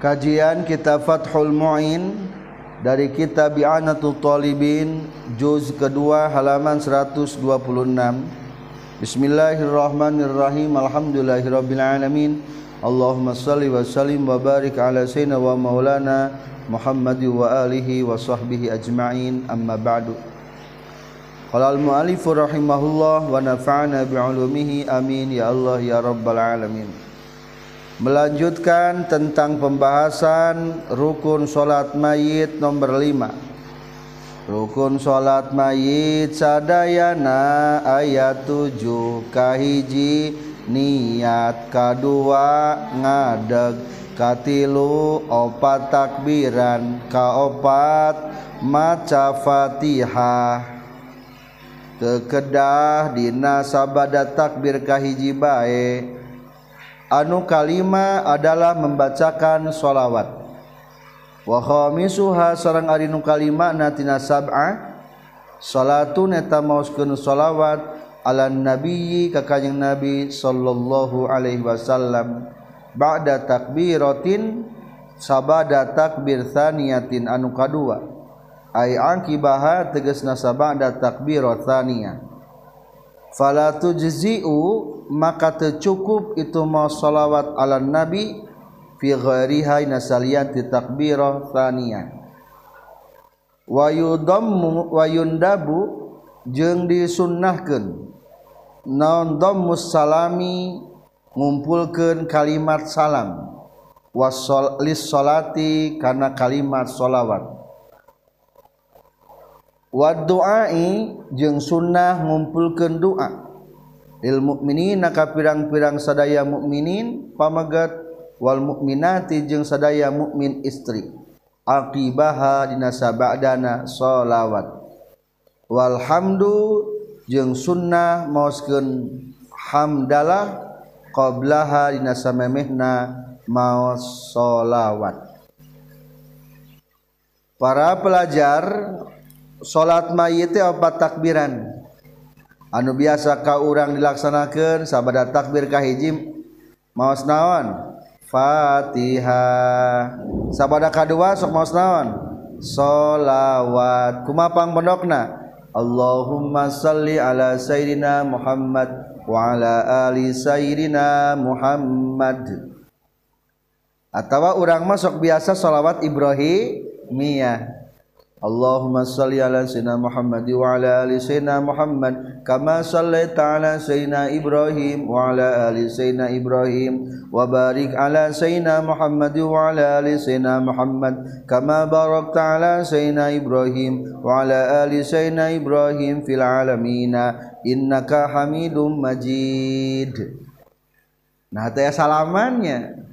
Kajian Kitab Fathul Mu'in dari Kitab Bi'anatul Talibin juz kedua halaman 126. Bismillahirrahmanirrahim. Alhamdulillahirabbil alamin. Allahumma salli wa sallim wa barik ala sayyidina wa maulana Muhammad wa alihi wa sahbihi ajma'in. Amma ba'du. Qala al-mu'allif rahimahullah wa nafa'ana bi'ulumihi amin ya Allah ya rabbal alamin. Melanjutkan tentang pembahasan rukun salat mayit nomor 5 rukun salat mayit sadayana ayat 7 kahiji niat kadua ngadeg katilu opat takbiran kaopat maca fatihah. Kekedah dina sabada takbir kahiji bae anu kalima adalah membacakan sholawat. Wahomisuha seorang arinu kalima natina sab'a salatun eta mauskeun sholawat ala nabiyyi ka kanjing nabi sallallahu alaihi wasallam ba'da takbiratin sabada takbir thaniyatin anu kadua. Ay angkibaha tegasna sabada takbirat thaniyah fala tujzi'u maka tercukup itu mau salawat ala nabi fi ghairiha nasaliyan ti takbirah tsaniyah wa yudammu wa yundabu jeung disunnahkeun naon dhammus salami ngumpulkeun kalimat salam. Wasol lis salati kana kalimat salawat. waduai jeung sunnah ngumpulkan doa il mukminin naka pirang-pirang sadaya mukminin pamagat wal mukminati jeung sadaya mukmin istri. Aqibaha dina sabadana sholawat. Walhamdu jeung sunnah maoskeun hamdalah qablaha dina samemehna maos sholawat. Para pelajar salat mayit opat takbiran. Anu biasa kau urang dilaksanakan sabada takbir kahijim maus naon? Fatihah sabada kadua sok maus naon? Solawat kumapang pondokna Allahumma salli ala sayyidina Muhammad wa ala ali sayyidina Muhammad. Atawa urang masuk biasa solawat Ibrahimiyah. Allahumma salli ala sayyidina Muhammad wa ala ali sayyidina Muhammad kama sallaita ala sayyidina Ibrahim wa ala ali sayyidina Ibrahim wa barik ala sayyidina Muhammad wa ala ali sayyidina Muhammad kama barakta ala sayyidina Ibrahim wa ala ali sayyidina Ibrahim fil alamin innaka Hamidum Majid Nah, teh salamannya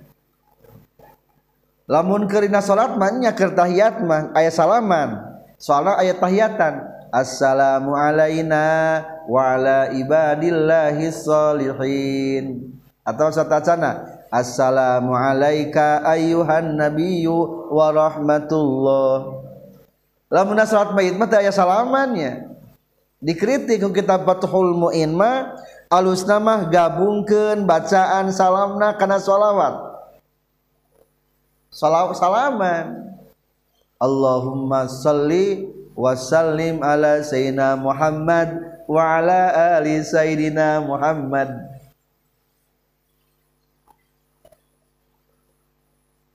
lamun kerina salat mah nya keur tahiyat mah aya salaman. Soalna aya tahiyatan. Assalamu alaina wa ala ibadillahi sholihin atau satacana assalamu alaika ayyuhan nabiyyu wa rahmatullah. Lamun salat mayit mah aya salamannya dikritik ku kitab Fathul Muin mah alusna mah gabungkeun bacaan salamna kana sholawat salaman. Allahumma salli wa sallim ala sayyidina Muhammad wa ala ali sayyidina Muhammad.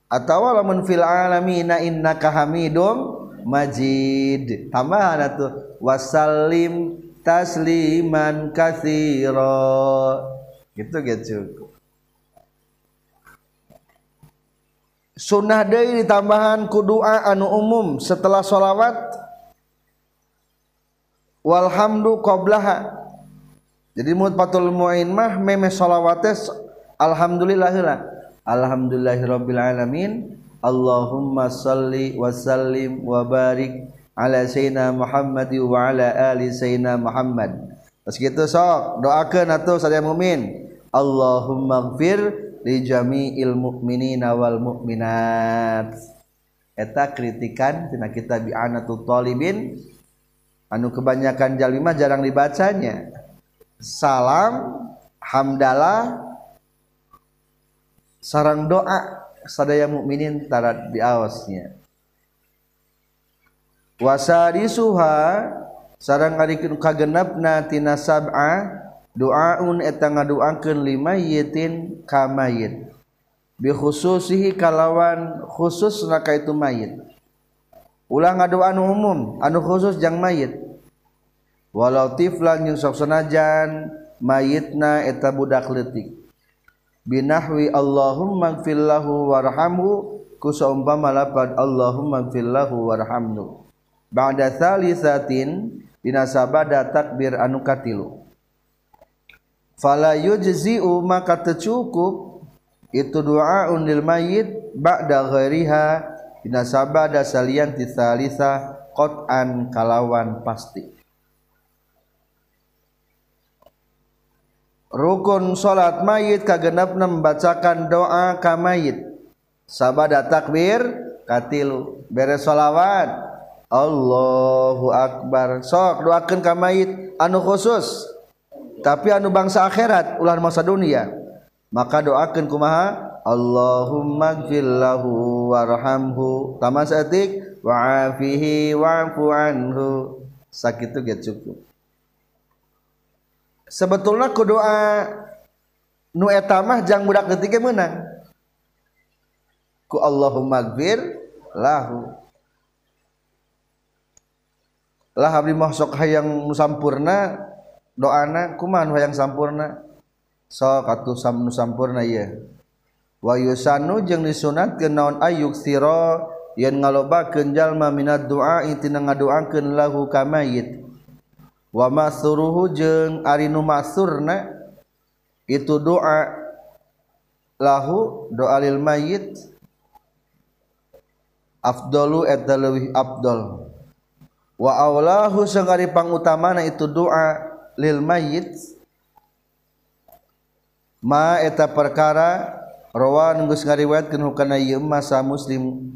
Atau lamun fil alamin innaka hamidum majid. Tambahan atuh wasallim tasliman katsira. Gitu gitu sunnah dari ditambahan kudua anu umum setelah sholawat. Walhamdu qoblaha jadi mutfatul mu'in mah meme sholawates alhamdulillah lah alhamdulillahirabbil alamin. Allahumma salli wa sallim wa barik ala sayyidina Muhammad wa ala ali sayyidina Muhammad. Terus gitu sok doakeun atuh sadaya mukmin Allahumma gfir li jami'il mu'minina wal mukminat eta kritikan tina kita bi'anatul talibin anu kebanyakan jalima jarang dibacanya. Salam hamdalah sarang doa sadaya mukminin tarat diawasnya wasari suha sarang ari kagenapna tina sab'a doaun eta ngaduakeun limayitin ka mayit. Bi khususihi kalawan khusus naka itu mayit. Ulah ngadoan umum anu khusus jang mayit. Walau tiflan jeung sok sanajan mayitna eta budak leutik. Binahwi Allahumma gfirlahu warhamhu kusumpama lapad Allahumma gfirlahu warhamhu. Ba'da thalithatin dina sabada takbir anu katilu. Fala yujzi'u maka tercukup. Itu doa unil mayit ba'da ghairiha. Dina sabada salian ti thalitha qat'an kalawan pasti. Rukun salat mayit kagenapna membacakan doa ka mayit. Sabada takbir katilu. Beres salawat. Allahu akbar. Sok doakan kamait anu khusus tapi anu bangsa akhirat ulah masa dunia. Maka doakan kumaha? Allahumma gfirlahu warhamhu. Taman seetik wa'afihi wa'fu anhu. Sakitu ge cukup. Sebetulnya ku doa nu eta mah jang budak detik menang ku Allahumma gfir lahu. Lah abdi mah hayang sampurna doana kuman hayang sampurna? So katu sam nu sampurna ieu. Wa yusanu jeung disunatkeun naon ayuk sira yen ngalobakeun jalma minad du'a tina ngadoakeun lahu ka mayit. Wa masuruhu jeung ari nu masurna itu doa lahu doa lil mayit. Afdalu eta leuwih afdal. Wa aulahu sangari pangutamana itu doa lil mayit ma eta perkara rawan geus ngariwayatkeun hukana ieu masa muslim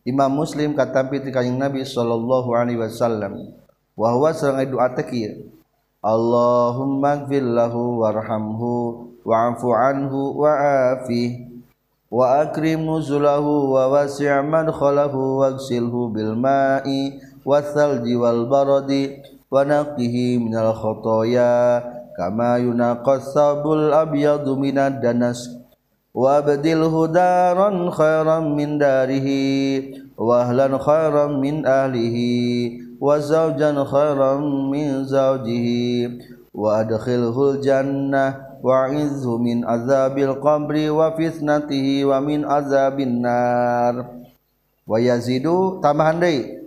Imam Muslim katampi ti kanjing Nabi sallallahu alaihi wasallam. Wa huwa sareng doa teh Allahumma ighfir lahu warhamhu wa'fu anhu wa'afi wa akrim nuzulahu wa wasi' madkhalahu waghsilhu bil ma'i wal thalji wal baradi wanaqihi minal khotoya kama yunaqas sabul abyadu minad danas. Wabdilhu daran khairan min darihi wa ahlan khairan min ahlihi wa zawjan khairan min zawjihi wa adkhilhul jannah wa'izhu min azabil qabri wa fitnatihi wa min nar. Tambahan deui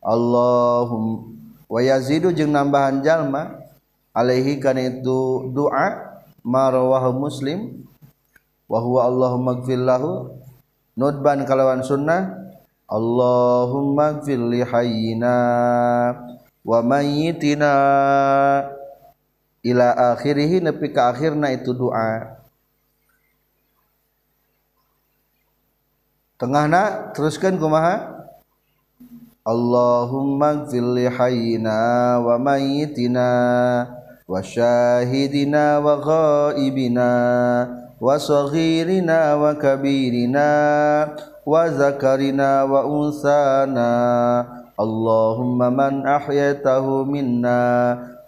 Allahumma wayazidu jeung nambahan jalma alaihi kana itu doa marwah muslim wa huwa Allahumma gfir lahu nudban kalawan sunnah Allahumma gfir li hayyina wa mayyitina ila akhirih nepi ka akhirna itu doa. Tengahna teruskan kumaha اللهم اغفر لحينا وميتنا وشاهدنا وغائبنا وصغيرنا وكبيرنا وذكرنا وأنثانا. اللهم من أحيته منا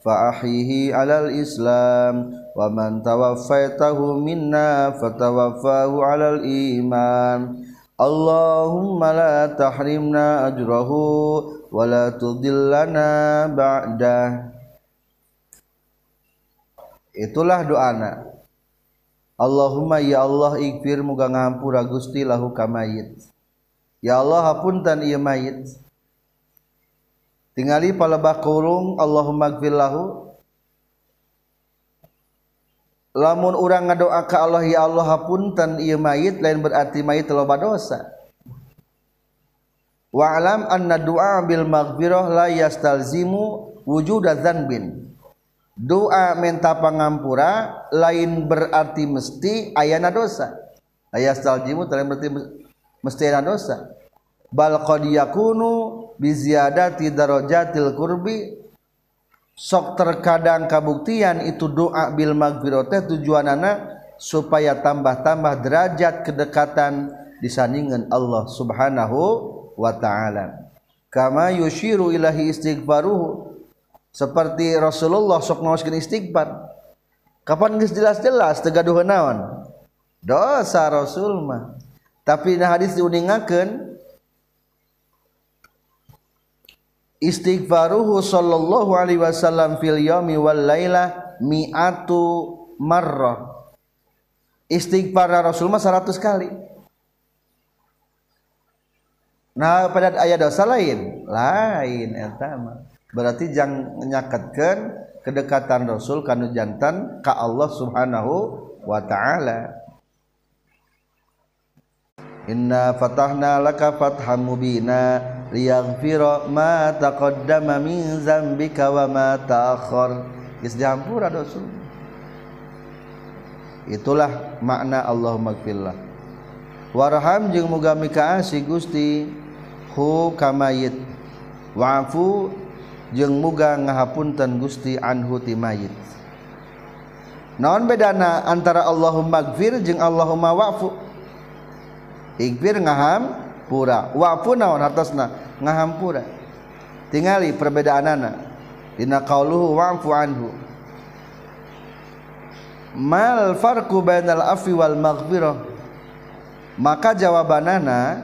فأحيه على الإسلام ومن توفيته منا فتوفاه على الإيمان. Allahumma la tahrimna ajrahu wa la tudillana ba'dah Itulah doana. Allahumma ya Allah ikfir muga ngampura Gusti lahu kamayit Ya Allah hapuntan ieu mayit. Tingali palebah kurung Allahumma gfir lahu. lamun orang ngadoa ka Allah ya Allah hapunten ieu mayit lain berarti mayit loba dosa. Wa alam anna du'a bil maghfirah la yastalzimu wujud dzanbin. Doa minta pangampura lain berarti mesti ayana dosa. Ayastalzimu lain berarti mesti ayana dosa. Bal qad yakunu bi ziyadati darajatil qurbi sok terkadang kabuktian itu doa bil magfirah teh tujuanana supaya tambah-tambah derajat kedekatan disandingan Allah Subhanahu wa taala. Kama yushiru ilahi istighfaruhu seperti Rasulullah sok ngaoskeun istighfar. Kapan geus jelas-jelas tegaduh naon? Dosa Rasul mah. Tapi nah hadis diuningakeun istighfaruhu sallallahu alaihi wasallam fil yaumi wal laila mi'atu marrah. Istighfar Rasul mah 100 kali. Nah pada ayat dosa lain. Lain eta mah. Berarti jangan menyakatkan kedekatan Rasul kanu jantan ka Allah Subhanahu wa taala. Inna fatahna laka fatham mubina liyaghfira ma taqaddama min zambika wa ma ta'akhkhar. Geus dihampura dosa. Itulah makna Allahumma gfirlah warham jeung muga mikaasi Gusti. Hu kamayit. Wa'fu jeung muga ngahapunten Gusti anhu ti mayit. Naon bedana antara Allahumma gfir jeung Allahumma wa'fu? Igfir ngaham pura. Wafu naon hartosna ngahampura. Tingali perbedaanana. Dina qauluhu wa'fu anhu. Mal farqu bainal afwi wal maghfirah maka jawabanana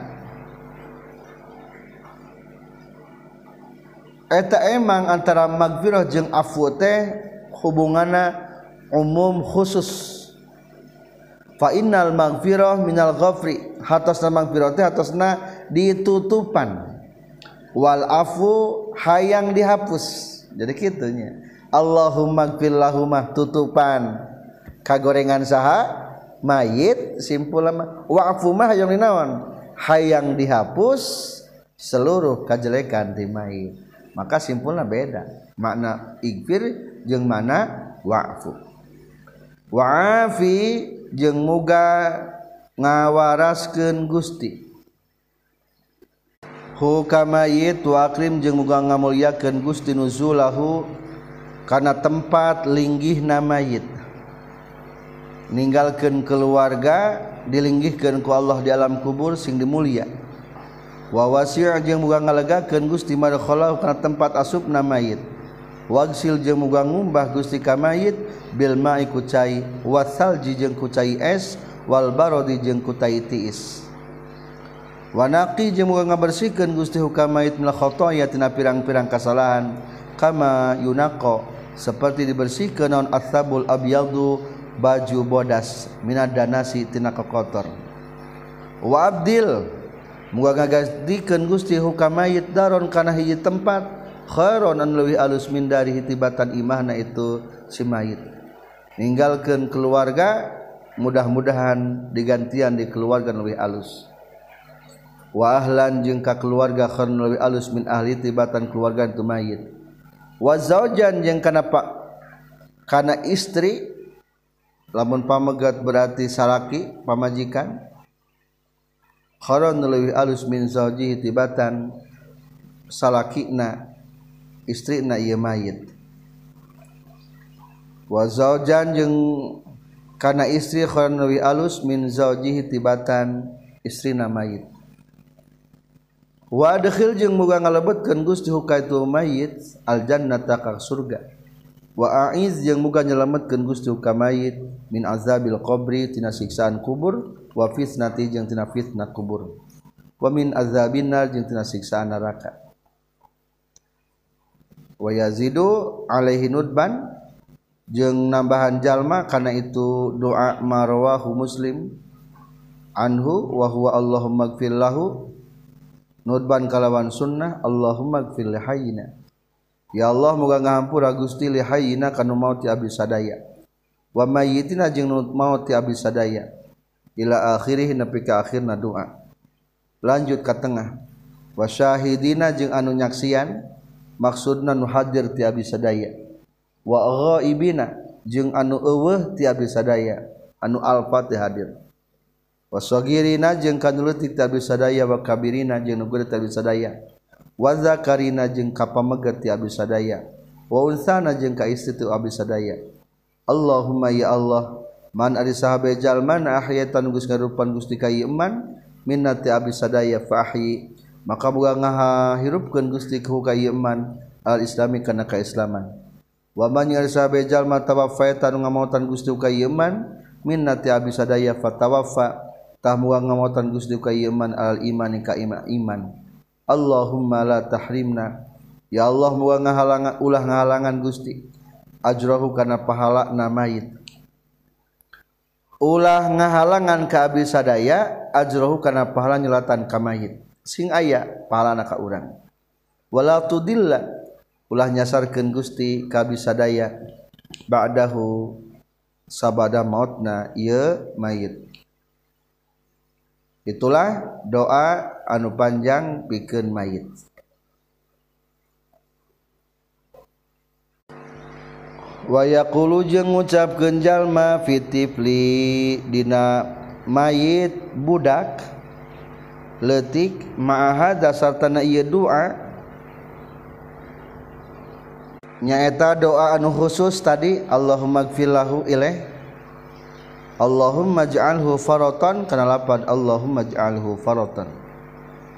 eta emang antara maghfirah jeung afwu teh hubunganna umum khusus. Fa innal magfirah minal ghafri. Hatasna magfirah teh hatasna ditutupan. Wal afu hayang dihapus. Jadi kitunya Allahumma gfir lahumah tutupan. Kagorengan saha? Mayit simpul wa'fu mah hayang dinaon? Hayang dihapus seluruh kejelekan di mayit. Maka simpulnya beda. Makna ikfir jeung mana wa'fu. Wa'afi jeung muga ngawaraskeun Gusti. Hukamayit wa akrim jeung muga ngamulyakeun Gusti nuzulahu kana tempat linggihna mayit. Ninggalkeun keluarga dilinggihkeun ku Allah di alam kubur sing dimulia. Wa wasi' jeung muga ngalegakeun Gusti madkhalahu kana tempat asupna mayit. Wagsil jeung muga ngumbah Gusti ka mayit bil ma'i ku cai wasalji jeung ku cai es wal barodi jeung ku tai tiis. Wanaqi jeung muga ngabersihkeun Gusti hukam mayit minal khotoya tina pirang-pirang kasalahan. Kama yunaqo seperti dibersihkeun naon atsabul abyadu baju bodas minad danasi tina kotor wa abdil muga ngagadikan Gusti hukam mayit daron kana hiji tempat khairon an leuwih alus min dari hitibatan imahna itu si mayit. Ninggalkeun keluarga mudah-mudahan digantian di keluarga lebih alus. Wa ahlan jeung ka keluarga khairon leuwih alus min ahli tibatan keluarga itu mayit. Wa zaujan jeung kana pak kana istri lamun pamegat berarti salaki pamajikan. Lebih alus min zaujihi tibatan salakina istrina ieu mayit. Wa zaujan jeung kana istri lebih alus min zaujihi tibatan istrina mayit. Wa adkhil jeung muga ngalebetkeun Gusti hukaitu mayit al jannata ka surga. Wa aiz jeung muga nyelametkeun Gusti hukam mayit min azabil qabri tina siksaan kubur. Wa fitnati jeung tina fitnah kubur. Wa min azabinnar jeung tina siksaan neraka wayazidu alaihi nudban jeung nambahan jalma karena itu doa marwahu muslim. Anhu wa huwa Allahumma gfir lahu. Nudban kalawan sunnah Allahumma gfir lihayina ya Allah moga ngahampura Gusti lihayina kanu maut ti abdi sadaya. Wa mayyitina jeung maut ti abdi sadaya. Ila akhirih nepi ka akhirna doa. Lanjut ka tengah. Wasyahidina jeung anu nyaksian. maksudna nu hadir ti abi sadaya. Wa ghaibina jeung anu eueuh ti abi sadaya. Anu alfa ti hadir wasagirina jeung kanu leutik ti abi sadaya. Wa kabirina jeung nu gede ti abi sadaya. Wa zakarina jeung kapameger ti abi sadaya. Wa unsana jeung ka istri ti abi sadaya. Allahumma ya Allah man ari sahabe jalma na ahyatan geus ngarupan Gusti ka iman minna ti abi sadaya fa ahyi. Maka buga ngaha Gusti ku ka iman al islami kana kaislaman wa man yarsa bejal mata wafaitan ngamautan Gusti ka iman minnati abi sadaya fatawaffa. Tah muga ngamautan Gusti ka iman al iman ka iman. Allahumma la tahrimna. Ya Allah muga ngahalangan ulah ngahalangan Gusti. Ajrahu kana pahala na mayit. Ulah ngahalangan ka abdi sadaya ajrohu karena pahala nyelatan ka mayit sing aya pahala ka urang. Wala tudilla ulah nyasarkeun Gusti ka bisadaya ba'dahu sabada mautna ieu mayit. Itulah doa anu panjang bikin mayit. Wayakulu jeung ngucap genjallma fitifli dina mayit budak letik maaha dasar tanah ia doa. Nyaeta doa anu khusus tadi Allahumma gfirlahu ilaih. Allahumma ja'alhu faratan kana lapan Allahumma ja'alhu faratan.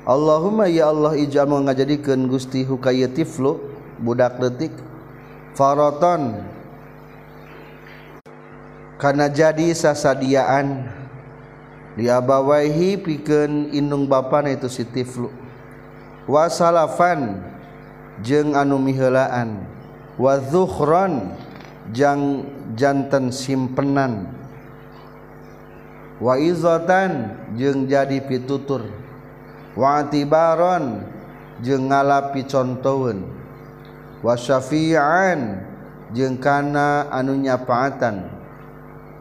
Allahumma ya Allah ijal ngajadikeun Gusti hukaya tiflu budak letik faratan. Kana jadi sasadiaan. diabawaihi pikeun indung bapana itu si tiflu. Wasalafan jeung anu miheulaan wa zukhran jang janten simpenan. Wa izatan jeung jadi pitutur. Wa atibaron jeung ngalapi contohun wa syafi'an jeung kana anu nyapaatan.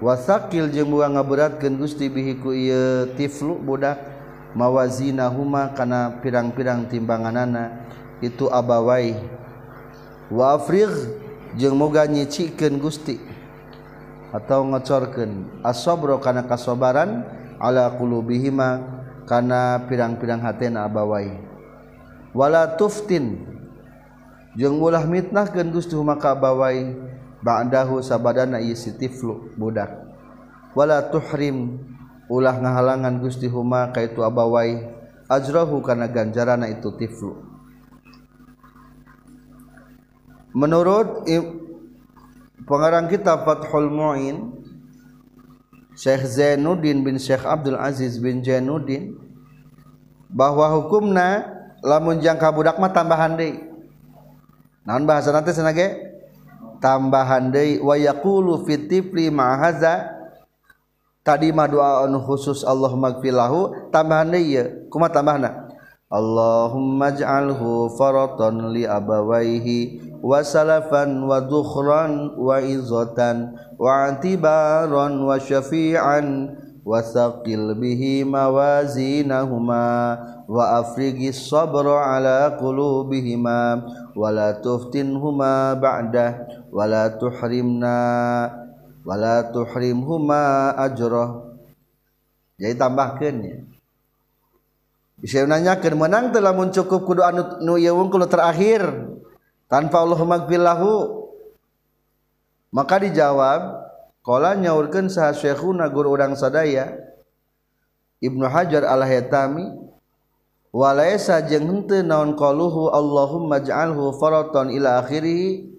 wasakil jeung buang ngaberatkeun Gusti bihi ku ieu tiflu budak. Mawazina huma kana pirang-pirang timbanganana. Itu abawai. Wa afrigh jeung moga nyicikeun Gusti. Atau ngecorkeun. Asabra kana kasabaran ala qulubihima kana pirang-pirang hatena abawai. Wala tuftin jeung ulah mitnahkeun Gusti huma ka abawai. Ba'dahu sabadana ieu si tiflu budak. Wala tuhrim ulah ngahalangan Gusti huma kaitu abawai. Ajrahu kana ganjarana itu tiflu. Menurut pengarang kitab Fathul Muin Syekh Zainuddin bin Syekh Abdul Aziz bin Zainuddin bahwa hukumna lamun jangka budak mah tambahan deui naon bahasa nanti senage tambahan deui wa yaqulu fitifli ma'haza tadi mah doa khusus Allah magfilahu tambahan deui ieu. Kumaha tambahna Allahumma ij'alhu faratan li abawaihi wa salafan wa dukhran wa izatan wa antibaran wa syafi'an wa thaqil bihi mawazinahuma wa afrigi sabra ala qulubihima wa la tuftinhuma ba'dah. wala tuhrimna wala tuhrim huma ajrah jadi tambahkeun ya bisa nanyakeun menang teh lamun cukup kudu anu nu ieu wungkul terakhir. Tanpa Allahumma gfirlahu maka dijawab qala nyaurkeun saha syekhuna guru urang sadaya Ibnu Hajar al-Haytami walaisa jeung henteu naon qaluhu Allahumma ja'alhu faraton ila akhirih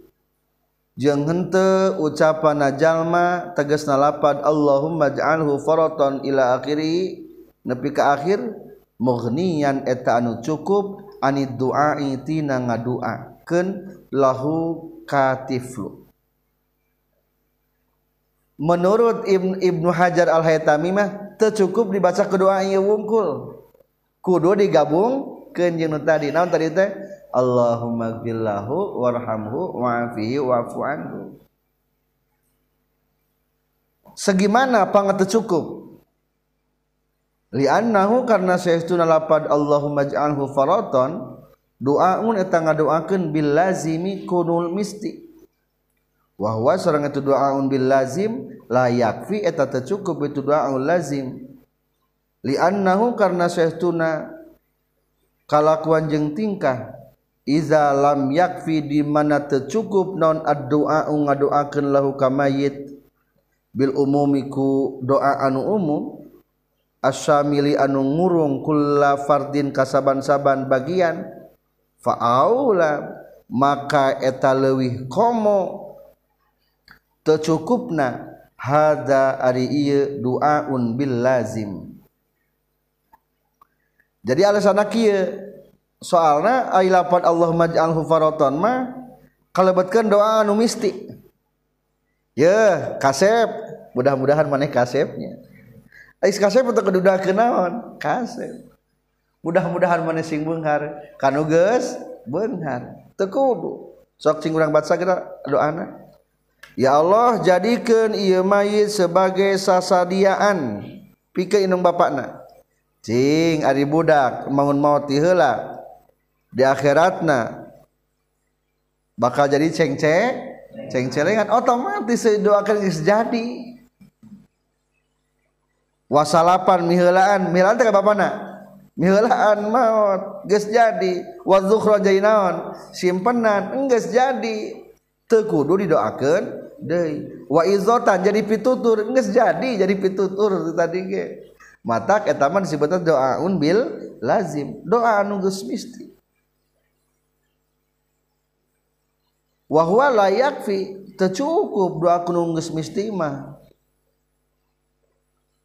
jeung henteu ucapan jalma tegasna lapad Allahumma ja'alhu faraton ila akhiri. Nepi ka akhir mughniyan eta anu cukup anid duai tina ngaduakeun lahu katiflu. Menurut Ibn, Ibnu Hajar Al-Haytami mah tercukup dibaca kedua ieu wungkul. Kudu digabung keun jeung tadi naon tadi teh? Allahumma gfirlahu warhamhu wa'afihi wa'fu anhu. Segimana pangat cukup? Li'annahu karena saestuna lapad Allahumma ij'alhu faraton doaun eta ngadoakeun bil lazimi kunul misti. Wa huwa sareng itu doaun bil lazim la yakfi eta teu cukup itu doaun lazim. Liannahu karena saestuna kalakuan jeung tingkah Iza lam yakfi di mana tercukup non ad-doa ngadoakeun lahu ka mayit. Bil umumiku doa anu umum asyamili anu ngurung kulla fardin kasaban-saban bagian fa'aula maka eta leuwih komo. Tercukupna hada ari ieu duaun bil lazim. Jadi alasan kieu soalnya ailapat Allah maj'al hufaroton mah kalebetkeun doa anu mistik ya kasep. Mudah-mudahan maneh kasepnya. Ais kasep untuk kedudakeun naon? Kasep. Mudah-mudahan maneh sing beunghar kanu geus beunghar. Teu kudu. Sok cing urang baca kita doana. Ya Allah jadikan ieu mayit sebagai sasadiaan. Pikeun inung bapakna. Cing ari budak mangun maut ti heula. Di akhiratna bakal jadi cengce cengcelengan otomatis doakan geus jadi. Wasalapan miheulaan miheulaan teh bapana miheulaan maut geus jadi. Wa dzukhra jainaon simpenan geus jadi. Teu kudu didoakeun deui. Wa izotan jadi pitutur geus jadi jadi pitutur tadi ge. Mata eta mah disebutna doaun lazim. Doa anu geus misti wahwa layakfi tercukup doa kunung geus mistima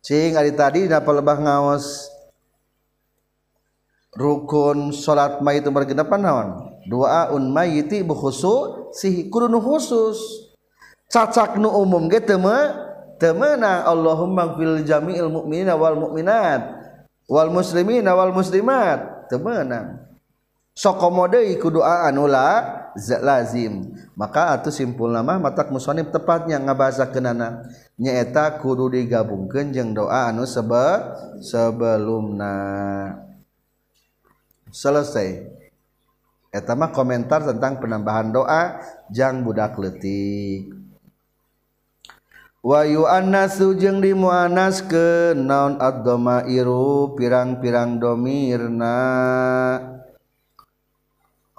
cing ari tadi da pelebah ngaos? Rukun salat mayit umur kedepan naon? Doa un mayiti bu khusus si kudu khusus. Cacak nu umum ge teu temena Allahumma fil jami'il mu'minina wal mu'minat wal muslimina wal muslimat. Temenang sokomodei kudoa anula lazim. Maka atau simpul nama matak musonib tepatnya ngabahasa kenana nyaeta kudu digabungkan jeng doa anu sebe sebelumna. Selesai. Etama komentar tentang penambahan doa jang budak letik Wahyu annasu jeung dimuanas ke naon ad-dhamairu pirang-pirang domirna.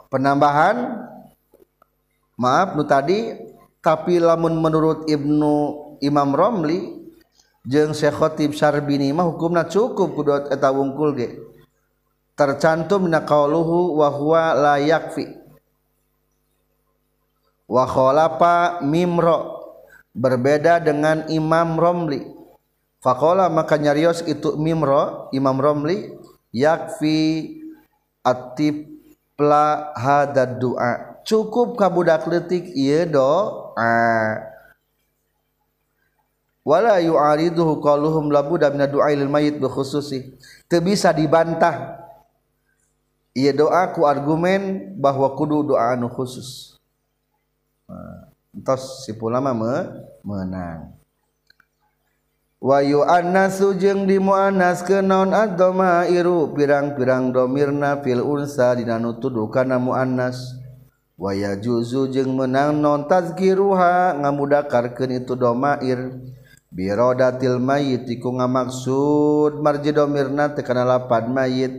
Penambahan maaf Nu tadi tapi lamun menurut Ibnu Imam Romli jeng Syekhotib Sarbinimah hukumna cukup kudueta wungkul ge. Tercantum naqauluhuwahwa layakfi waapa mimro berbeda dengan Imam Romli. Fakola maka nyarios itu Mimro Imam Romli yakfi pla hadad doa cukup kabudak letik ieu doa. Wala yu'ariduhu qaluhum la budda min du'a lil mayit bi khususi teu bisa dibantah. Ieu doa ku argumen bahwa kudu doa anu khusus. Nah, entos si ulama menang. Wayu annasu jeung di muannas ke naon adoma iru pirang-pirang domirna fil unsa dina nutuduh kana muanas waya juzu jeung menang non tazkiruha ngamudakarkeun itu domair. Birodatil mayit iku ngamaksud marji domirna teh kana lapad mayit.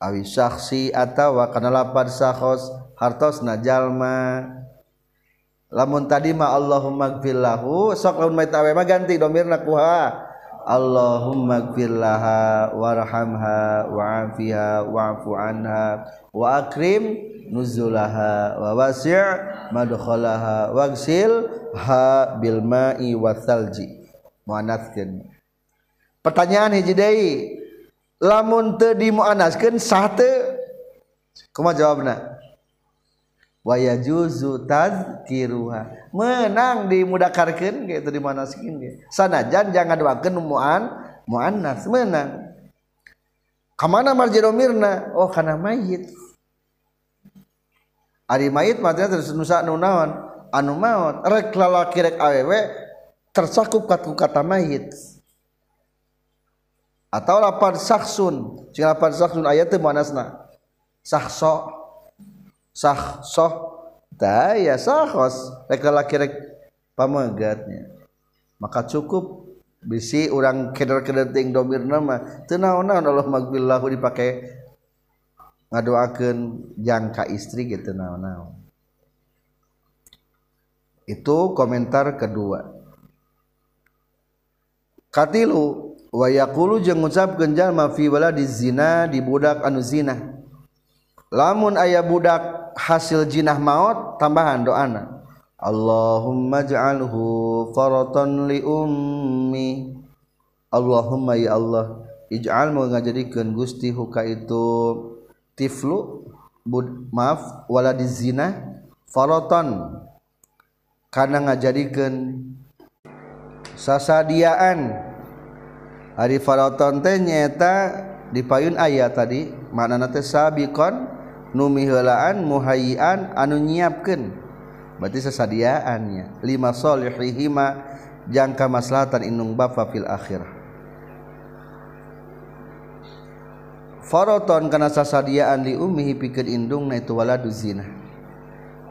Awi saksi atawa kana lapad sakhos hartosna jalma. Lamun tadi ma Allahumma gfirlahu sok lamun mayit awe mah ganti domirna kuha Allahumma gfirlaha warhamha wa'afiha wa'fu anha wa akrim nuzulaha wa wasi' madkhalaha wagsil ha bil ma'i wathalji muannaskeun pertanyaan hiji deui lamun teu dimuannaskeun sah teu? Kumaha jawabna waya juzu tazkiruha. Menang dimudakarkeun ge teu dimanaskeun ge. Sanajan jangan duakeun muan muannas menang. Kamana marji domirna oh kana mayit. Ari mayit maksudnya terus nusa nu naon? Anu maot rek lalaki rek awewe tercakup katu kata mayit. Atau lapan saksun sing lapan saksun ayat teh manasna sakso sah soh. Daya sahos rek laki rek pamegatnya maka cukup bisi orang keder-keder ting domir nama tenaonan Allah magbillahu dipakai ngadoakeun jangka istri gitu naon-naon. Itu komentar kedua. Katilu wayakulu jeung ngucap genjal jalma fi waladi zina di budak anu zina. lamun ayah budak hasil jinah maut tambahan doana. Allahumma ja'alhu faratan li ummi. Allahumma ya Allah ij'al mau ngajadikeun Gusti huka itu. Tiflu bud, maaf wala dizina faratan. Karena ngajadikeun sasadiaan. Hari faraton teh nyata di payun ayat tadi maknana teh sabiqon. numihelaan muhayian anu nyiapkan berarti sesadiaannya lima solihihima jangka maslahatan inung bafa fil akhir Faroton kana sasadiaan li umihi pikeun indung na itu waladu zina.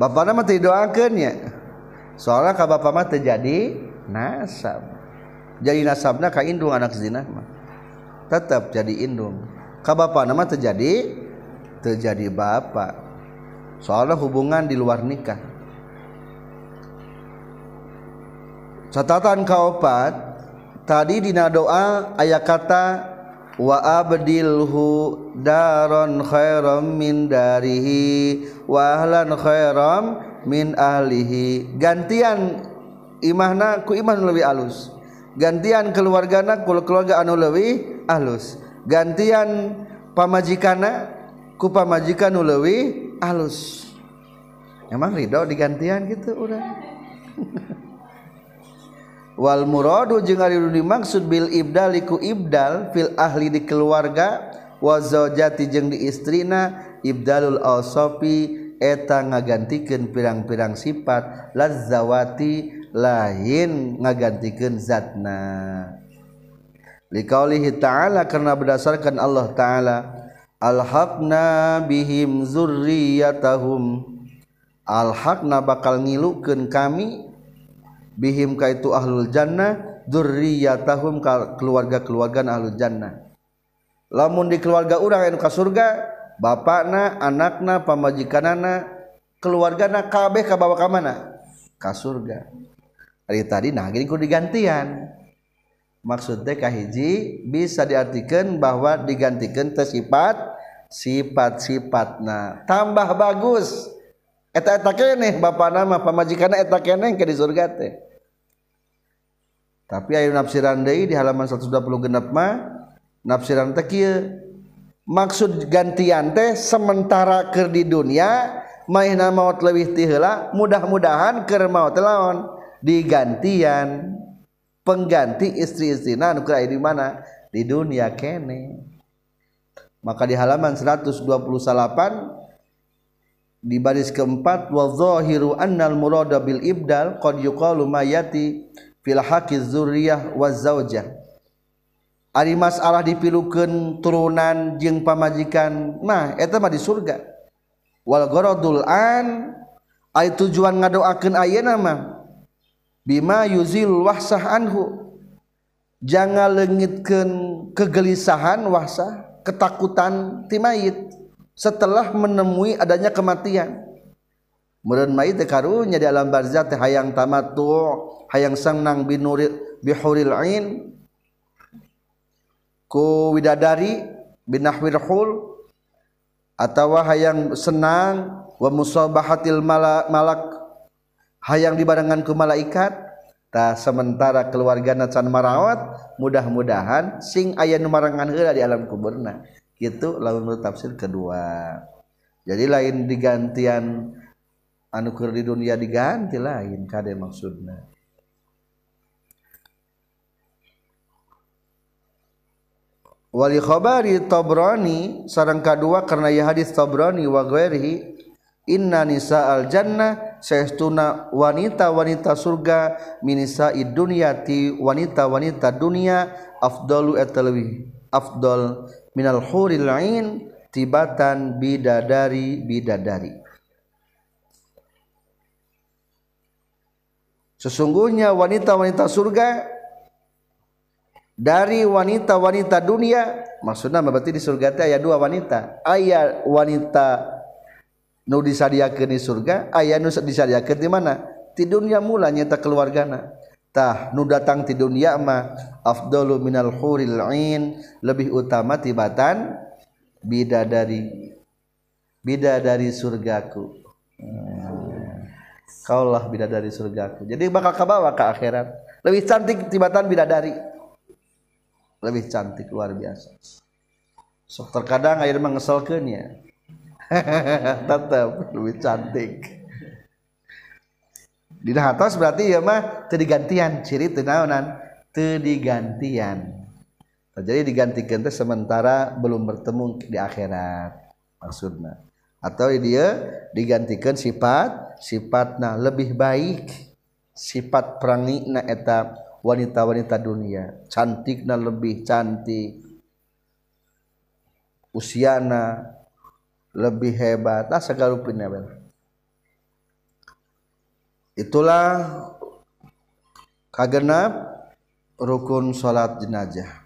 Bapana mah teu doakeun nya. Soalnya ka bapa mah terjadi nasab. Jadi nasabna ka indung anak zina mah. Tetap jadi indung. Ka bapa nama terjadi terjadi bapak soalnya hubungan di luar nikah. Catatan kaopat tadi dina doa ayat kata wa abdilhu daron khairam min darihi wa ahlan khairam min ahlihi. Gantian imahna ku iman lebih alus. Gantian keluarga anak kalau keluarga anu lewi alus. Gantian pamajikana ku pamajikan anu lewi alus. Emang ridho digantian gitu udah. Wal muradu jeung ari dimaksud bil ibdal iku ibdal fil ahli di keluarga wa zaujati jeung di istrina ibdalul awsafi eta ngagantikeun pirang-pirang sifat lazawati lain ngagantikan zatna. Likaulihi ta'ala karena berdasarkan Allah ta'ala alhaqna bihim zurriyatahum. Alhaqna bakal ngilukeun kami bihim kaitu ahlul jannah zurriyatahum keluarga-keluarga ahlul jannah. Lamun di keluarga urang anu ka surga bapakna anakna pamajikanana keluargana kabeh kabawa ka mana? Ka surga. Ari tadi nah gini ku digantian. maksud kahiji hiji bisa diartikan bahwa digantikan tersifat sifat-sifat nah tambah bagus. Eta eta kene bapak nama pamajikanna eta kene ke di surga teh. Tapi ayo nafsiran deui di halaman 120 genap mah nafsiran teh kieu. Maksud gantian teh sementara ker di dunia maihna maut leuwih ti heula mudah-mudahan keur maut lawan digantian. pengganti istri zina anu di mana? Di dunia kene. Maka di halaman 128 di baris keempat wa zahiru annal murada bil ibdal qad yuqalu mayati fil haqqi dzurriyah wa zaujah Ari masalah dipilukeun turunan jeung pamajikan mah eta mah di surga. Wal gharadul an ay tujuan ngadoakeun ayeuna mah. Bima yuzil wahsah anhu. Jangan lengitkan kegelisahan wahsah ketakutan timayit setelah menemui adanya kematian. Meren mayit karunya di alam barzah teh hayang tamatu hayang sangnang binuril bihuril ain. Ku widadari binahwir hul atau hayang senang wa musabahatil malak hayang dibarengan ke malaikat. Tak sementara keluarga nacan marawat mudah-mudahan sing ayah numarangan heula di alam kuburna. Gitu lawan tafsir kedua. Jadi lain digantian anu keur di dunia diganti lain kade maksudna. Wali khabari Tabrani sarang kedua karena ya hadis Tabrani wa ghairihi Inna nisa al jannah saestuna wanita-wanita surga minisa dunyati wanita-wanita dunia afdalu etalwi afdal minal huril ain tibatan bidadari bidadari. Sesungguhnya wanita-wanita surga dari wanita-wanita dunia maksudnya berarti di surga itu ayat dua wanita. Ayat wanita nu disadiakeun di surga aya nu disadiakeun di mana? Ti dunia mula nyata keluargana. Tah nu datang ti dunia mah afdalu minal huril ain lebih utama tibatan bidadari bidadari surgaku. Hmm. kaulah bidadari surgaku. Jadi bakal kabawa ke akhirat. Lebih cantik tibatan bidadari. Lebih cantik luar biasa. Sok terkadang air mengesalkan ya tetap lebih cantik. Di atas berarti ya mah gantian. Ciri tenaonan gantian jadi digantikan teh sementara belum bertemu di akhirat maksudnya atau dia digantikan sifat sifatnya lebih baik. Sifat perangi na etap wanita-wanita dunia. Cantiknya lebih cantik. Usiana lebih hebat. Nah segala rupanya itulah kagenap rukun salat jenajah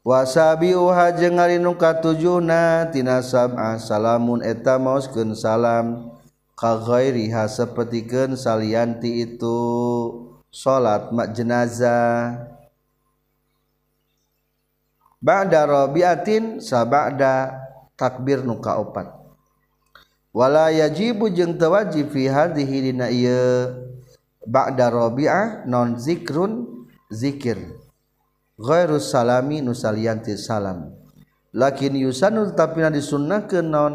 wasabiuha jeung ngarinung katujuhna tina sab'a salamun eta maoskeun salam ka ghairiha sapertikeun salianti itu salat mak jenazah. Ba'da rabiatin sabada takbir nu kaopat. Wala yajibu jeung tewajib fi hadhihi dina ieu ba'da rabi'ah non zikrun zikir. Ghairu salami nusalianti salam. Lakin yusanu tapina disunnahkeun non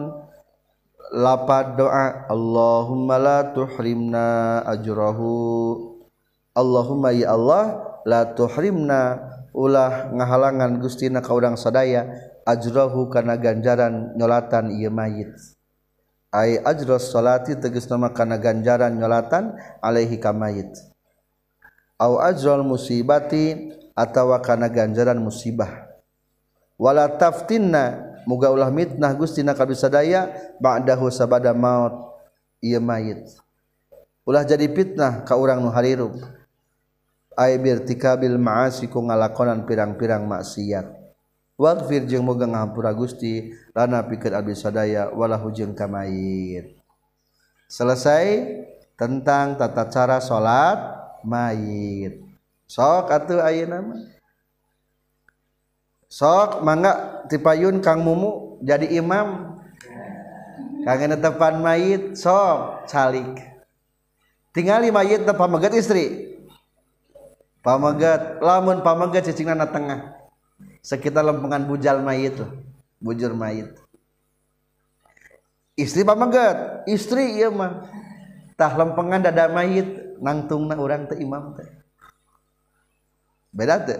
lapad doa Allahumma la tuhrimna ajrahu. Allahumma ya Allah la tuhrimna ulah ngahalangan gustina ka urang sadaya. ajrohu kana ganjaran nyolatan ieu mayit. Ay ajros salati tegas nama kana ganjaran nyolatan alaihi ka mayit. Au ajrol musibati atawa kana ganjaran musibah. Wala taftinna muga ulah mitnah gustina kabisadaya ba'dahu sabada maut ieu mayit. Ulah jadi fitnah ka urang nu harirup ay birtikabil ma'asi ku ngalakonan pirang-pirang maksiat. wafir jeung moga ngahampura Gusti lana pikeun abdi sadaya walahu jeung kamair. Selesai tentang tata cara salat mayit sok atuh ayeuna mah sok mangga tipayun Kang Mumu jadi imam. Kang tepan mayit sok calik. Tingali mayit tepan megat istri. Pamegat lamun pamegat cicingna na tengah. Sekitar lempengan bujal mayit bujur mayit. Istri pamegat istri iya mah. Tah lempengan dada mayit nangtung na orang teh imam teh. Beda tuh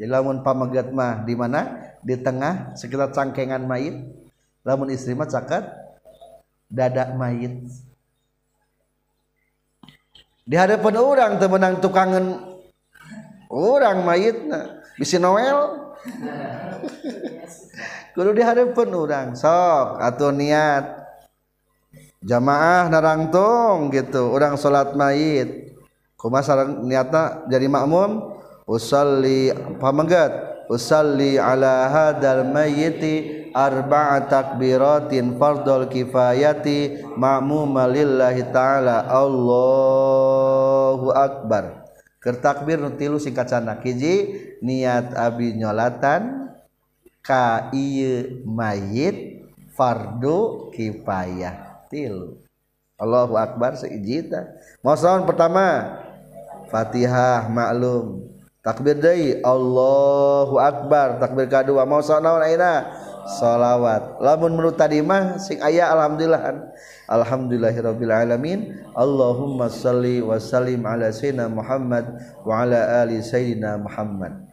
jadi lamun pamegat mah di mana? Di tengah sekitar cangkengan mayit. Lamun istri mah cakat dada mayit. Di hadapan orang temenang tukangan orang mayitna. Bisi Noel kudu dihadapkan orang sok atau niat. Jamaah narangtung gitu orang salat mayit kumaha niatna jadi makmum usalli pamenggat usalli ala hadal mayyiti arba'a takbiratin fardul kifayati ma'muma lillahi ta'ala. Allahu akbar takbir nu tilu singkatana kiji niat abi nyolatan ka ieu mayit fardu kifayah. Tilu. Allahu akbar seijita mau pertama Fatihah maklum. Takbir deui Allahu akbar. Takbir kedua mau naon ayeuna? shalawat lamun menurut tadi mah sing ayah alhamdulillah. Alhamdulillahirabbil alamin. Allahumma salli wa sallim ala sayyidina Muhammad wa ala ali sayyidina Muhammad.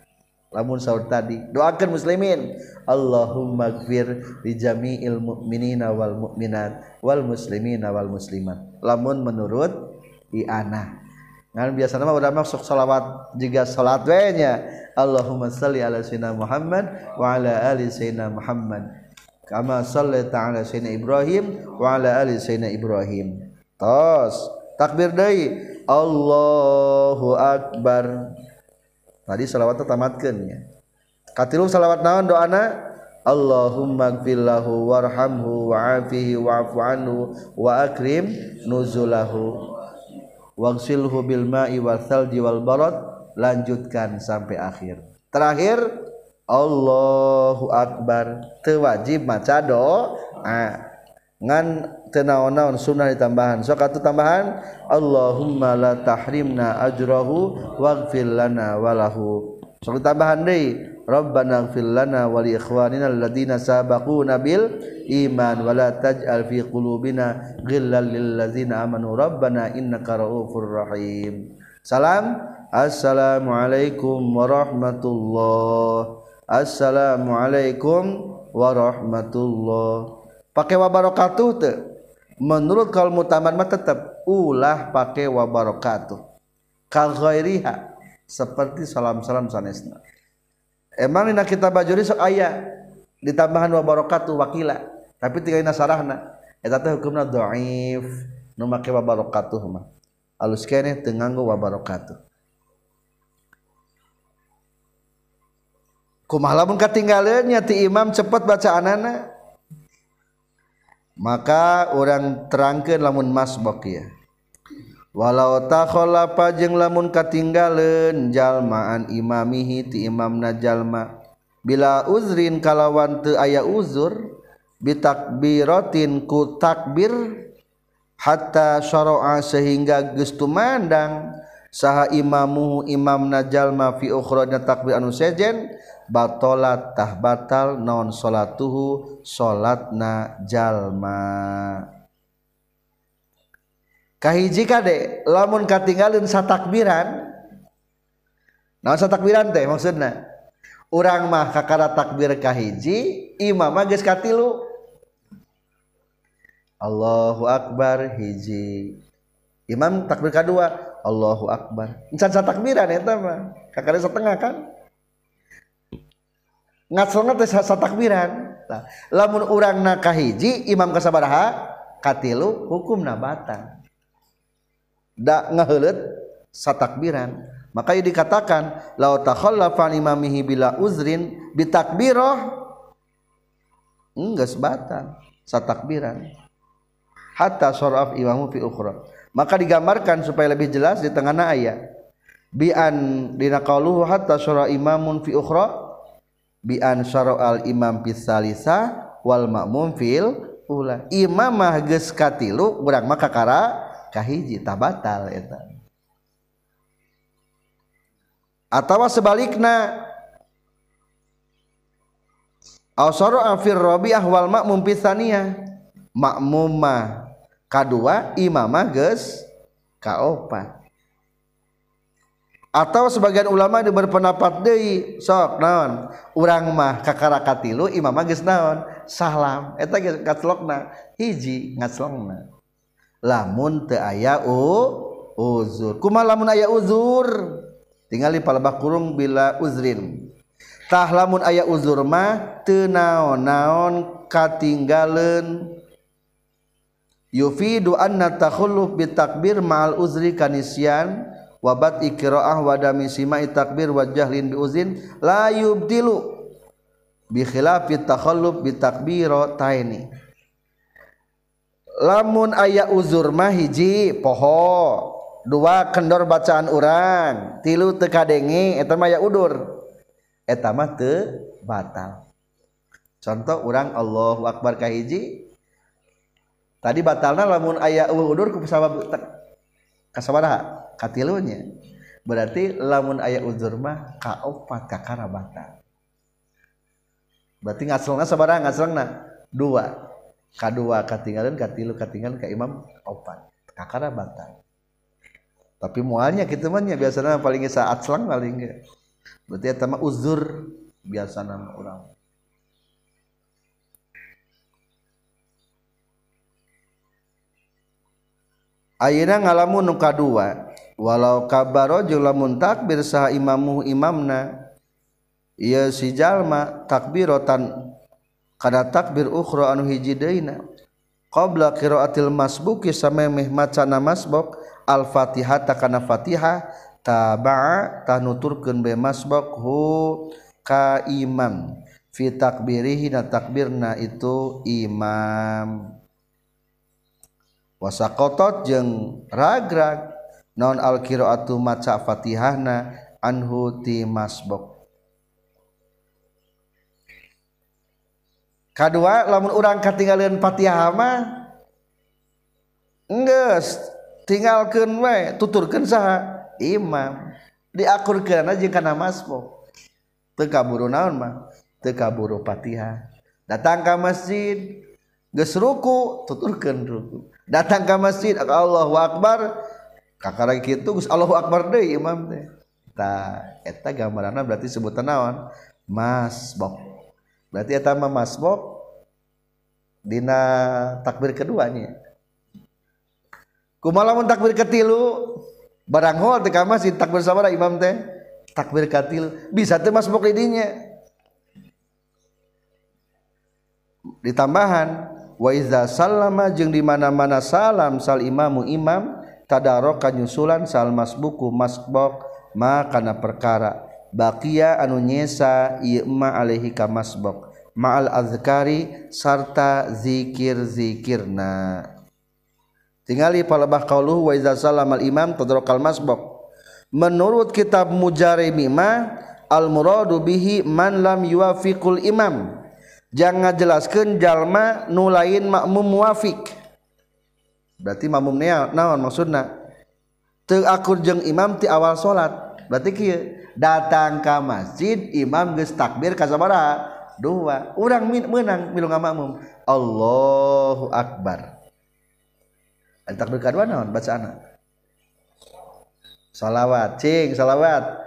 Lamun sahur tadi doakan muslimin. Allahumma gfir li jami'il mu'minina wal mu'minat wal muslimina wal muslimat. Lamun menurut ianah ngan biasa nama udah masuk salawat jika salat we nya Allahumma salli ala sayyidina Muhammad wa ala ali sayyidina Muhammad. Kama sallaita ala sayyidina Ibrahim wa ala ali sayyidina Ibrahim. Tos. Takbir deui. Allahu akbar. Tadi selawat tamatkeun nya. Katilu selawat naon doana? Allahumma gfirlahu warhamhu wa'afihi wa'fu anhu wa akrim nuzulahu wagsilhu bil ma'i wal thalji wal barad lanjutkan sampai akhir. Terakhir Allahu akbar. Teu wajib maca doa. Ngan tenaon-naon sunnah ditambahan. Sok atuh tambahan Allahumma la tahrimna ajrahu waghfir lana walahu sok tambahan deui Rabbana ighfir lana wa li ikhwanina alladziina sabaquna bil iman wa la taj'al fi qulubina ghillan lil ladzina amanu. Rabbana innaka ra'ufur rahim. Salam. Assalamualaikum warahmatullah Assalamualaikum warahmatullah pakai wabarakatuh teu? menurut kalau mutaman mah tetap ulah pakai wabarakatuh. Kal ghairiha seperti salam-salam sanesna. Emang dina kita bajuri sok aya? Ditambahan wa barakatuh wakila. Tapi tinggal nasarahna eta teh hukumna dhaif nu make wa barakatuh mah. Alus keneh teu nganggo wa barakatuh. Kumaha lamun katinggaleun nya ti imam cepet bacaanana? Maka orang terangkan lamun masbok ya walau takhola jeung lamun katinggalen jalmaan imamihi ti imamna jalma. Bila uzrin kalawan teu aya uzur bitakbiratin ku takbir hatta syara'a sehingga geus tumandang saha imamu imamna jalma fi ukhrajna takbir anu sejen batolat tah batal non salatuhu salatna jalma. Kahiji kade lamun katinggalin satakbiran nah satakbiran teh maksudna? Urang mah kakara takbir kahiji imam mah geus katilu. Allahu akbar hiji. Imam takbir kedua Allahu akbar. Encan satakbiran eta mah kakara setengah kan? Ngatsona teh satakbiran. Lamun urang na kahiji imam kasabaraha katilu hukumna batal ngehelet satakbiran maka dikatakan la takhallafa imamihi bila uzrin bitakbirah enggak sebatan satakbiran hatta saraf imamu fi ukhra. Maka digambarkan supaya lebih jelas di tengah ayat. Bi an dina qauluhu hatta syara imamun fi ukhra. Bi an syara al imam fi salisa wal ma'mum fil ula. Imam mah geus katilu urang mah kakara kahiji tabatal eta atau sebaliknya Ausoro afir robiah wal makmum pisania makmumah kadua imamah geus kaopat. Atau sebagian ulama di berpendapat deui sok naon? Urang mah kakara katilu imamah geus naon? Salam. Eta geus hiji ngaclokna lamun teu aya uzur. Kuma lamun aya uzur? Tingali palebah kurung bila uzrin. Tah lamun aya uzur mah teu naon-naon katinggaleun yufidu anna takhalluf bitakbir ma'al uzri kanisyan wabat iqra'ah wa dami sima'i takbir wa jahlin bi uzin la yubdilu bi khilafi takhalluf bi takbiro taini. lamun ayah uzur mah hiji poho. Dua kendor bacaan urang. Tilu tekadenge eta mah aya udur. Eta mah teu batal. Contoh urang Allahu akbar ka hiji. Tadi batalna lamun aya udur ku sabab kasabaraha katilunya berarti lamun aya uzur mah ka kakara batal. Berarti ngaselna sabaraha ngaselna dua. Kadua katinggalan katilu katinggalan ke imam opat kakara batal tapi mualnya gitu mah biasanya paling saat selang paling enggak berarti eta mah uzur biasa nama orang. Ayeuna ngalamun nu kadua walau kabaro lamun takbir saha imamu imamna ieu si jalma takbiratan Kada takbir ukhra anu hiji deuna. Qabla qiraatil masbuki samemeh macana masbuk al-fatihah takana fatihah taba'a tanuturkeun be masbuk hu ka imam fi takbirihi na takbirna itu imam. Wasakotot jeung ragrag. Non al qiraatu maca fatihahna anhu ti masbuk kedua lamun orang ketinggalan patihama enggak tinggalkan we tuturkan saha imam. Diakurkan aja karena masbo tekaburu naon mah? Tekaburu patihah datang ke masjid geus ruku tuturkan ruku. Datang ke masjid Allahu akbar kakara kitu geus Allahu akbar deui imam teh. Ta eta gambaranna berarti sebutan naon? Masbok. Berarti eta mah masbok dina takbir keduanya kumaha lamun takbir ketilu barang hol teh ka masjid takbir sabaraha imam teh takbir katilu. Bisa teh masbok di dinya ditambahan wa iza sallama jeung di mana-mana salam sal imamu imam tadaraka nyusulan sal masbuku masbok ma kana perkara bakia anu nyesa Ima Alehi kamasbok ma'al azkari sarta zikir-zikirna. Tingali palebah qauluhu wa iza salam al imam tadrokal masbok. Menurut kitab mujarimi ma al muradu bihi man lam yuwafiqul imam. Jangan jelaskan jalma nu lain makmum muwafiq. Berarti makmum naon maksudna? Teu akur jeung imam ti awal salat berarti kieu datang ke masjid imam geus takbir ka sabaraha dua urang menang milu makmum. Allahu akbar. Takbir kedua naon bacaana? Salawat cing salawat.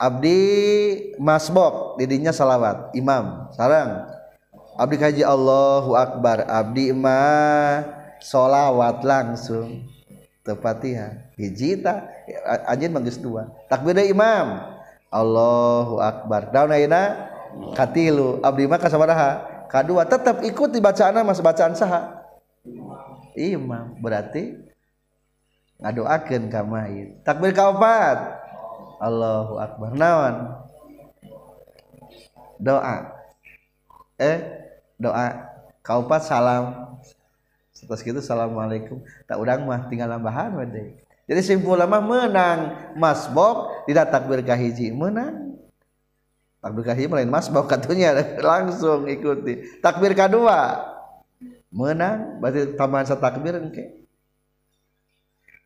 Abdi masbok didinya salawat. Imam sarang Abdi kaji Allahu Akbar. Abdi ma solawat langsung. Tepatiha hiji anjin manggis dua. Takbirnya imam. Allahu Akbar. Daun aina katilu. Abdi mah kasabaraha. Kadua tetap ikut di bacaan mas bacaan saha. Imam. Berarti ngadoakeun ka mayit takbir kaopat Allahu Akbar. Naon? Doa. Eh doa. Kaopat salam. Setelah itu assalamualaikum tak urang mah tinggal nambahan wadai jadi simpul mah menang. Masbok tidak takbir kahiji menang. Takbir kahiji lain masbok katanya. Langsung ikuti. Takbir kedua. Menang. Berarti tambahan takbir engke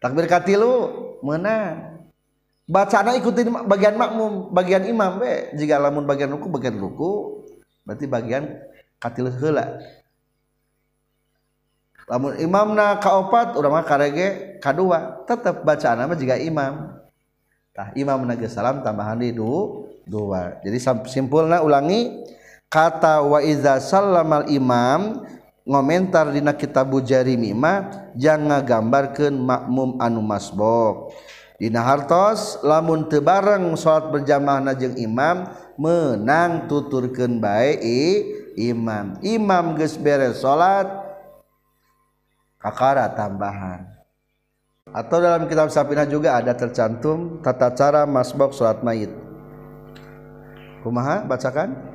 takbir katilu. Menang. Bacana ikutin bagian makmum bagian imam be. Jika lamun bagian ruku bagian ruku. Berarti bagian katil heula lamun imamna kaopat urang mah karege kadua. Tetep bacaanna mah jiga imam. Tah imam nage salam tambahan di du dua jadi simpulna ulangi kata wa iza sallamal imam ngomentar dina kitab jarimi mah jangan gambarkeun makmum anu masbok. Dina hartos lamun teu bareng salat berjamaah jeung imam menang tuturkeun bae imam. Imam geus beres salat kakara tambahan. Atau dalam kitab Sapina juga ada tercantum tata cara masbok salat mayit. Kumaha? Bacakan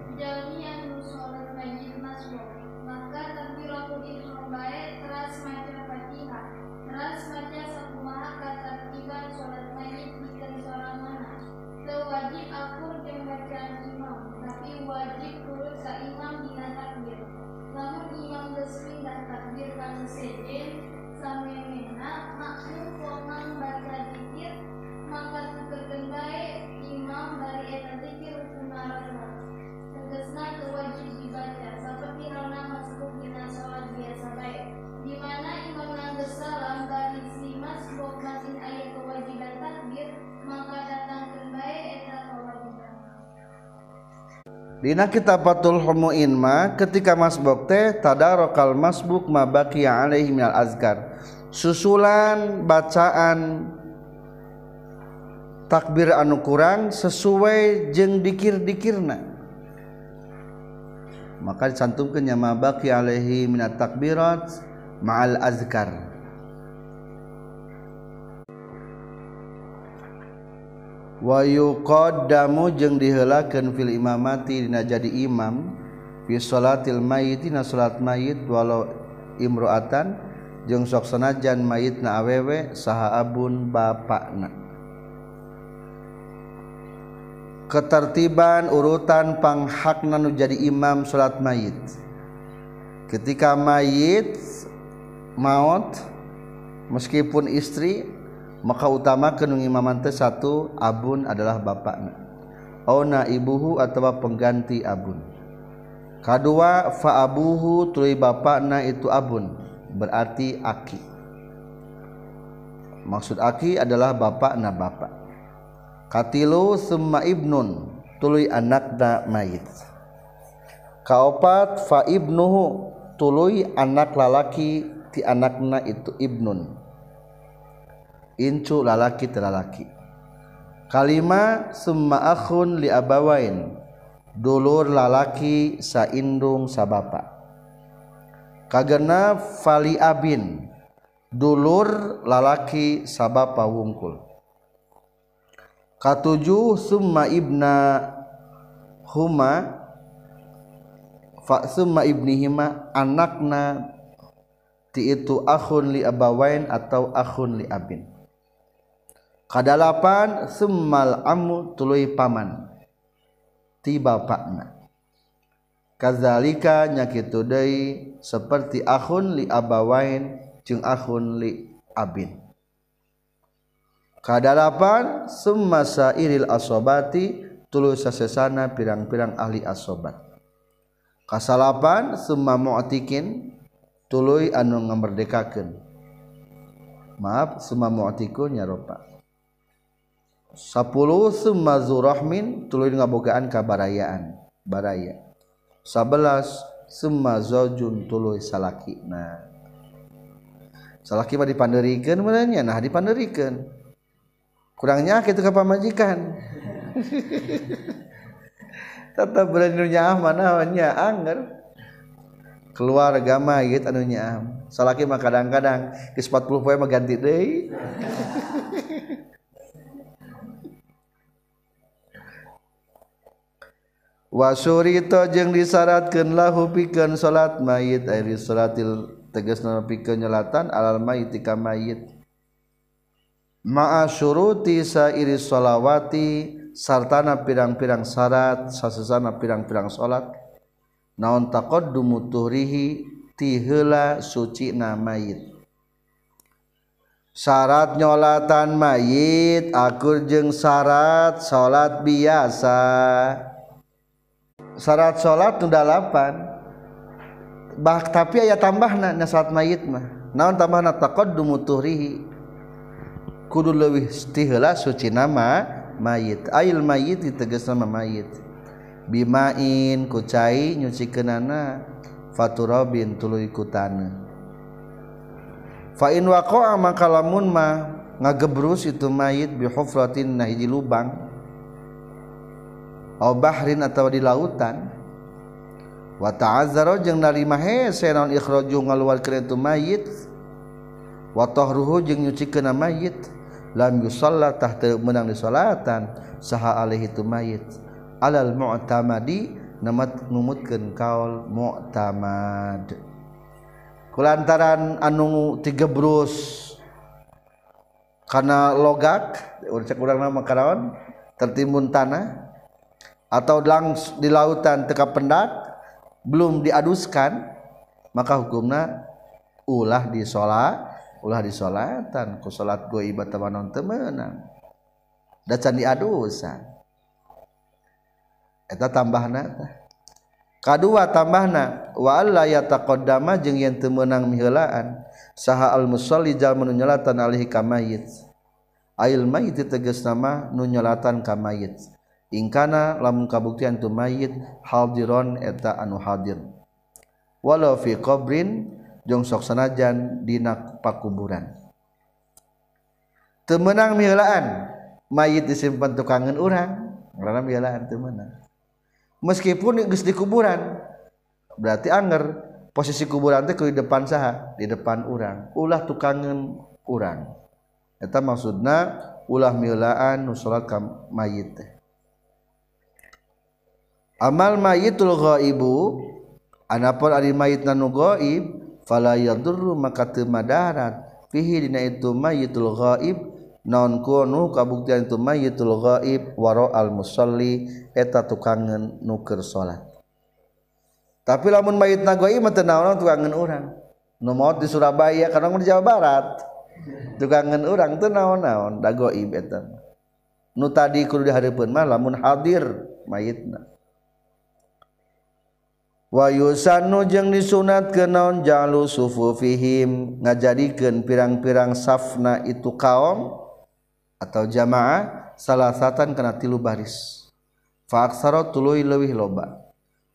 Dina kita patul ma ketika masbuk teh tadarokal masbuk ma baqiya alaihi minal azkar. Susulan bacaan takbir anu kurang sesuai jeung dikir-dikirna. Maka dicantumkeun nya ma baqiya alaihi minat takbirat ma'al azkar. Wayuqaddamu jeung diheulakeun fil imamati dina jadi imam fi salatil mayit dina salat mayit walau imroatan jeung sok sanajan mayitna awewe saha abun bapakna. Ketertiban urutan panghakna nu jadi imam salat mayit. Ketika mayit maut meskipun istri maka utama kenung imaman satu abun adalah bapakna ona ibuhu atau pengganti abun. Kedua fa abuhu tuluy bapakna itu abun. Berarti aki. Maksud aki adalah bapakna bapak. Katilu summa ibnun tuluy anakna mayit. Kaopat fa ibnuhu tuluy anak lalaki ti anakna itu ibnun incu lalaki telalaki kalima summa akhun li abawain. Dulur lalaki saindung sabapa. Kagena fali abin. Dulur lalaki sabapa wungkul. Katujuh summa ibna huma. Fa summa ibnihima anakna ti itu akhun li abawain atau akhun li abin kadalapan summal amu tuluy paman. Ti bapakna kadzalika nyakitu deui seperti akhun li abawain jeung akhun li abin. Kadalapan summa sairil asobati tuluy sasesana pirang-pirang ahli asobat. Kasalapan summa mu'tikin tuluy anu ngamerdekakeun. Maaf summa mu'tikun nyaropa 10 summa zurahmin tuluy ngabogaan kabarayaan. Baraya. 11 summa zaujun tuluy salaki. Nah. Salaki mah dipanderikeun meunanya nah dipanderikeun kurangnya kitu ka pamajikan. Tetap berani nyaah mana nya anger keluarga mayit anu nyaah salaki mah kadang-kadang ke 40 poe mah ganti deui wasurita jeung disaratkeun lahu pikeun salat mayit. Ari salatil tegasna pikeun nyelatan alal mayit ka mayit. Ma'a syuruti sairi sholawati sartana pirang-pirang syarat sasesana pirang-pirang salat naon taqaddumu tuhrihi tiheula suci na mayit. Syarat nyolatan mayit akur jeung syarat salat biasa. syarat salat nu 8 bah tapi aya tambahna na salat mayit mah. Naon tambahna? Taqaddumu tuhrihi. Kudu leuwih tiheula suci nama mayit. Ail mayit ditegas nama mayit. Bimain kucai nyucikeunana. Faturabin tuluy kutana fa in waqa'a maka lamun mah ngagebrus itu mayit bihufratin nah hiji lubang. Bahrin atau di lautan. Watazaro jeung narima hese naon ikhraju ngaluarkeun tu mayit. Wa tahruhu jeung nyucikeun mayit. Lam yusalla tah teu meunang disolatan saha alaihi tu mayit. Alal mu'tamadi namat numutkeun kaul mu'tamad. Kulantaran anu tigebrus karena logak urang urang nama karaon tertimbun tanah. atau langs di lautan teka pendat belum diaduskan maka hukumnya ulah di sholat ulah di sholatan. Ku sholat gue ibadah non temenang. Dacan diadusan. Eta tambahna kedua tambahna wa alla yataqaddama jeung yen teu meunang miheulaan saha al musalli jal menunyolatan alih ka mayit. Ail mayit tegas nama nunyolatan ka mayit. Ingkana lamun kabuktian tu mayit hadiron eta anu hadir. Walau fi qabrin jeung sok sanajan dina pakuburan. Temenang milaan mayit disimpan tukangan orang karena milaan temenang. Meskipun geus di kuburan berarti anger posisi kuburan teh di depan saha di depan orang ulah tukangan orang eta maksudna ulah milaan nu salat mayit teh amal mayitul ghaibu anapun ari mayit nanu ghaib fala yadurru maka teu madarat. Fihi dina itu mayitul ghaib naon kunu kabuktian itu mayitul ghaib waro al musalli eta tukangan nuker salat tapi lamun mayit na ghaib mah teu naon tukangan urang? Nu maot di Surabaya kadang di Jawa Barat. Tukangan urang teu naon-naon da ghaib eta nu tadi kudu dihareupeun mah lamun hadir mayitna. wayusanu jeung disunat ke naon? Jalu sufu fihim. Ngajadikan pirang-pirang safna itu kaum atau jamaah salah satan kena tilu baris. Faaksaro tuluy leuwih loba.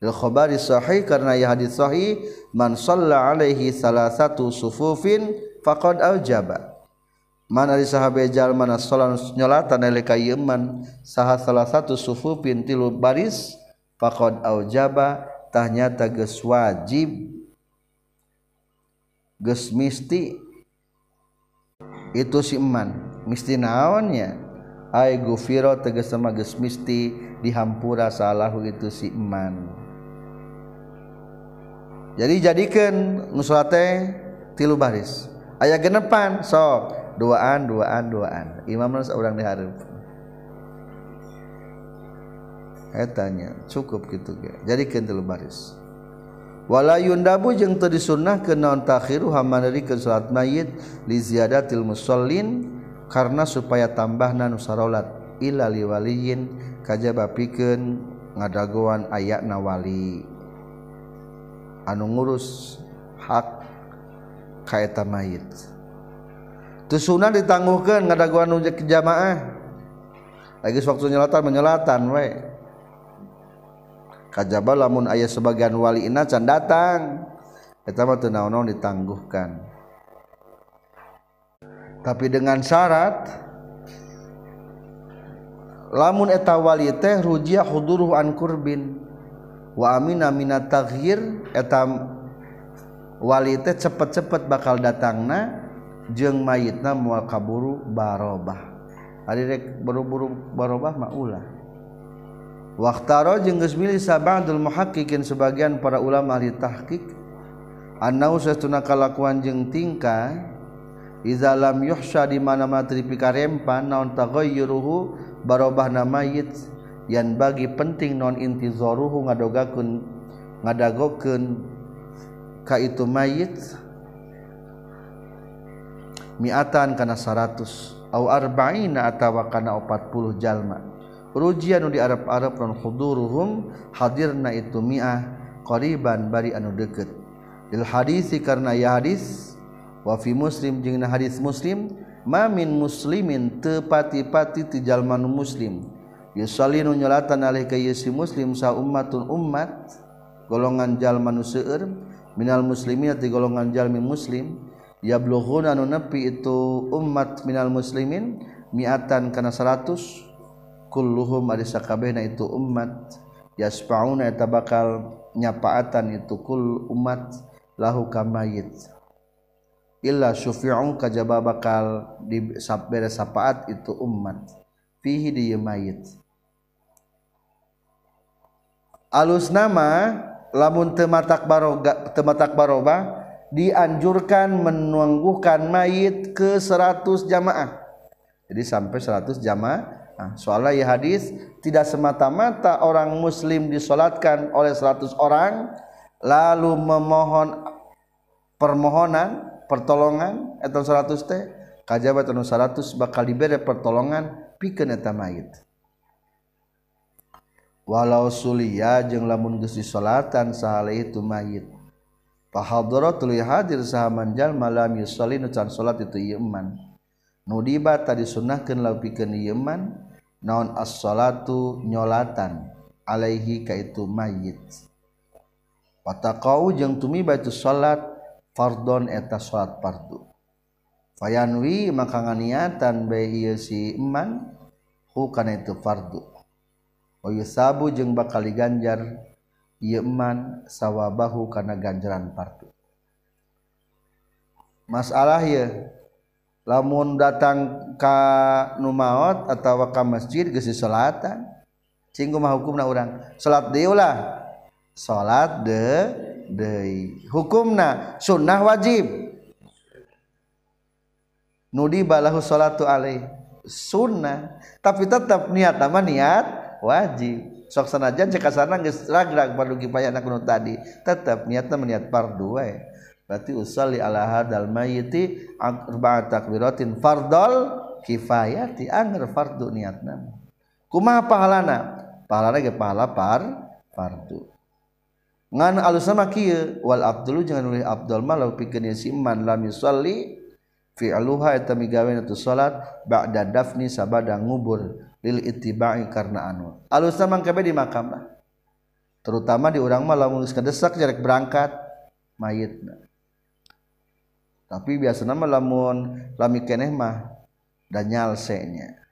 Lil sahih karena ya hadis sahih man shalla alaihi salah satu sufufin faqad aujaba man di sahabe jalma na sholat nyolatan saha salah satu sufufin tilu baris faqad aujaba nyata geus wajib geus misti. Itu si eman. Misti naonnya ay gufiro tegas sama geus misti dihampura salahu itu si eman. Jadi jadikan nusulate tilu baris. Ayah genepan sok. Duaan duaan duaan. Imam nus orang diharap etanya cukup gitu jadi kentil baris. Wala yundabu jeung teu disunnah ke naon takhiru hamaneri ke salat mayit li ziyadatil musallin karena supaya tambahna nu sarolat ila liwaliyin kajaba pikeun ngadagoan ayana wali. Anu ngurus hak kaeta mayit. Teu sunnah ditangguhkeun ngadagoan nu jamaah. Lagi waktu nyelatan menyelatan wae kajaba lamun ayah sebagian wali ina can datang. Eta mah teu naon ditangguhkan. Tapi dengan syarat lamun eta wali teh rujia huduruh an kurbin. Wa amina minat taghyir eta wali teh cepet-cepet bakal datangna jeung mayitna moal kaburu barobah. Ari rek buru-buru barobah mah ulah. Waktaro jeung geus milih sabadul muhaqqiqin sebagian para ulama ahli tahqiq. Annau satuna kalakuan jeung tingkah iza lam yuhsha di mana materi pikarempan naon taghayyuruhu barobahna mayit yan bagi penting non intizaruhu ngadogakeun ngadagokeun ka itu mayit miatan kana 100 au arba'ina atawa kana 40 jalma. rujian nu di Arab-arab non khuduruhum hadirna itu mi'ah qariban bari anu deket lil hadisi karena ya hadis wa fi muslim jeung hadis muslim ma min muslimin tepati-pati ti jalma muslim. Yusallinu nyolatan alih ka yesi muslim sa ummatun ummat golongan jalma nu seueur minal muslimin ti golongan jalmi muslim yablughuna nu nepi itu ummat minal muslimin miatan kana 100 kulluhum ari sakabehna itu umat. Yasfauna eta bakal nyapaatan itu kul umat lahu kamayit illa syufi'u kajaba bakal di sabere sapaat itu umat. Fihi di mayit. Alus nama lamun tematak baroga tematak baroba dianjurkan menungguhkan mayit ke 100 jamaah. Jadi sampai 100 jamaah Nah, soalnya ya hadis tidak semata-mata orang muslim disolatkan oleh 100 orang lalu memohon permohonan pertolongan atau 100 teh kajabat anu 100 bakal diberi pertolongan pikeun eta mayit. Walau sulia jeung lamun geus disolatan sahalai itu mayit. Pahadara tuluy hadir sahaman jalma lam yusolli nu can salat itu ieu nu nudiba tadi sunnahkeun lalu pikeun ieu naon as-salatu nyolatan alaihi kaitu mayit. Watakau jeung tumiba itu salat fardon eta salat fardu. Fayanwi maka nganiatan bae ieu si iman hu kana itu fardu. Wa yusabu jeung bakal diganjar ieu iman sawabahu kana ganjaran fardu. Masalah ieu lamun datang ka numaot atau ka masjid gesi salatan cinggu mah hukumna urang? Salat deui salat de deui. Hukumna sunnah wajib. Nudi balahu salatu alaih sunnah tapi tetap niat nama niat wajib. Sok sanajan cek kasana geus rag-rag balugi payana kuno tadi tetap niatna niat fardhu wae. Berarti usalli ala hadal mayyiti arba'at takbiratin fardol kifayati anger fardu niatna kumaha pahalana? Pahalana ge pahala par fardu. Ngan alusna mah wal abdulu jangan nulis abdul mah law pikeun si man lam yusalli fi'luha eta migawe tu salat ba'da dafni sabada ngubur lil ittiba'i karena anu. Alusna mah kabeh di makam lah terutama di urang mah lamun geus kadesak jarek berangkat mayitna tapi biasanya mah lamun lami keneh mah dan nyalsenya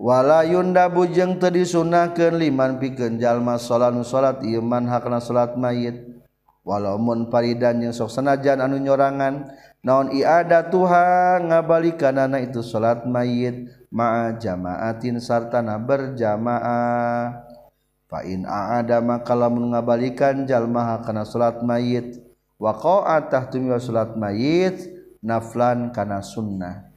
wala yunda bujeng tadi sunahkeun liman pikeun jalma salat salat iman hakna salat mayit. Walaupun paridan yang sok sanajan anu nyorangan naon iada ngabalikan anak itu salat mayit. Ma jamaatin sartana berjamaah. Fa in aada maka lamun ngabalikan jalma kana salat mayit waqaatah tumiwa salat mayit naflan kana sunnah.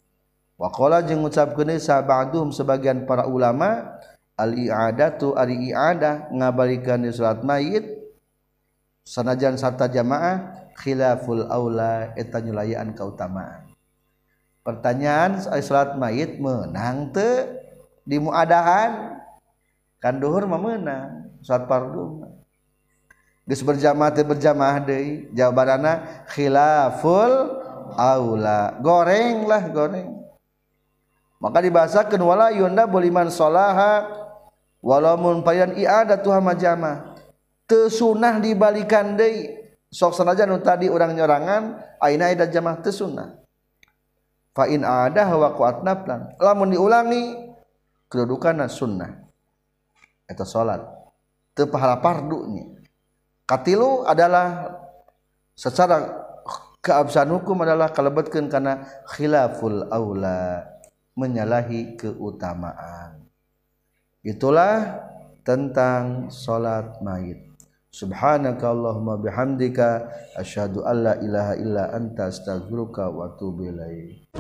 Waqala jeung ngucapkeun sa ba'dhum sebagian para ulama al i'adatu ari i'adah ngabalikeun salat mayit. Sanajan sarta jamaah khilaful aula eta nyulayaan kautamaan pertanyaan salat mayit menang teu? Di muadahan kan duhur mah meunang salat fardu geus berjamaah teh berjamaah deui. Jawabanana khilaful aula. Goreng lah goreng. Maka dibahasakeun wala yunda boliman salaha walamun payan i'adatu hamajama tesunah dibalikan deui. Sok sanajan nu tadi urang nyorangan aina ida jamaah tesunah fa in ada waqatna plan lamun diulangi kedudukan sunnah eta salat. Teu pahala fardu nya katilu adalah secara keabsahan hukum adalah kalebetkeun karena khilaful aula menyalahi keutamaan. Itulah tentang salat mayit subhanaka allahumma bihamdika asyhadu alla ilaha illa anta astaghfiruka wa atubu ilaik.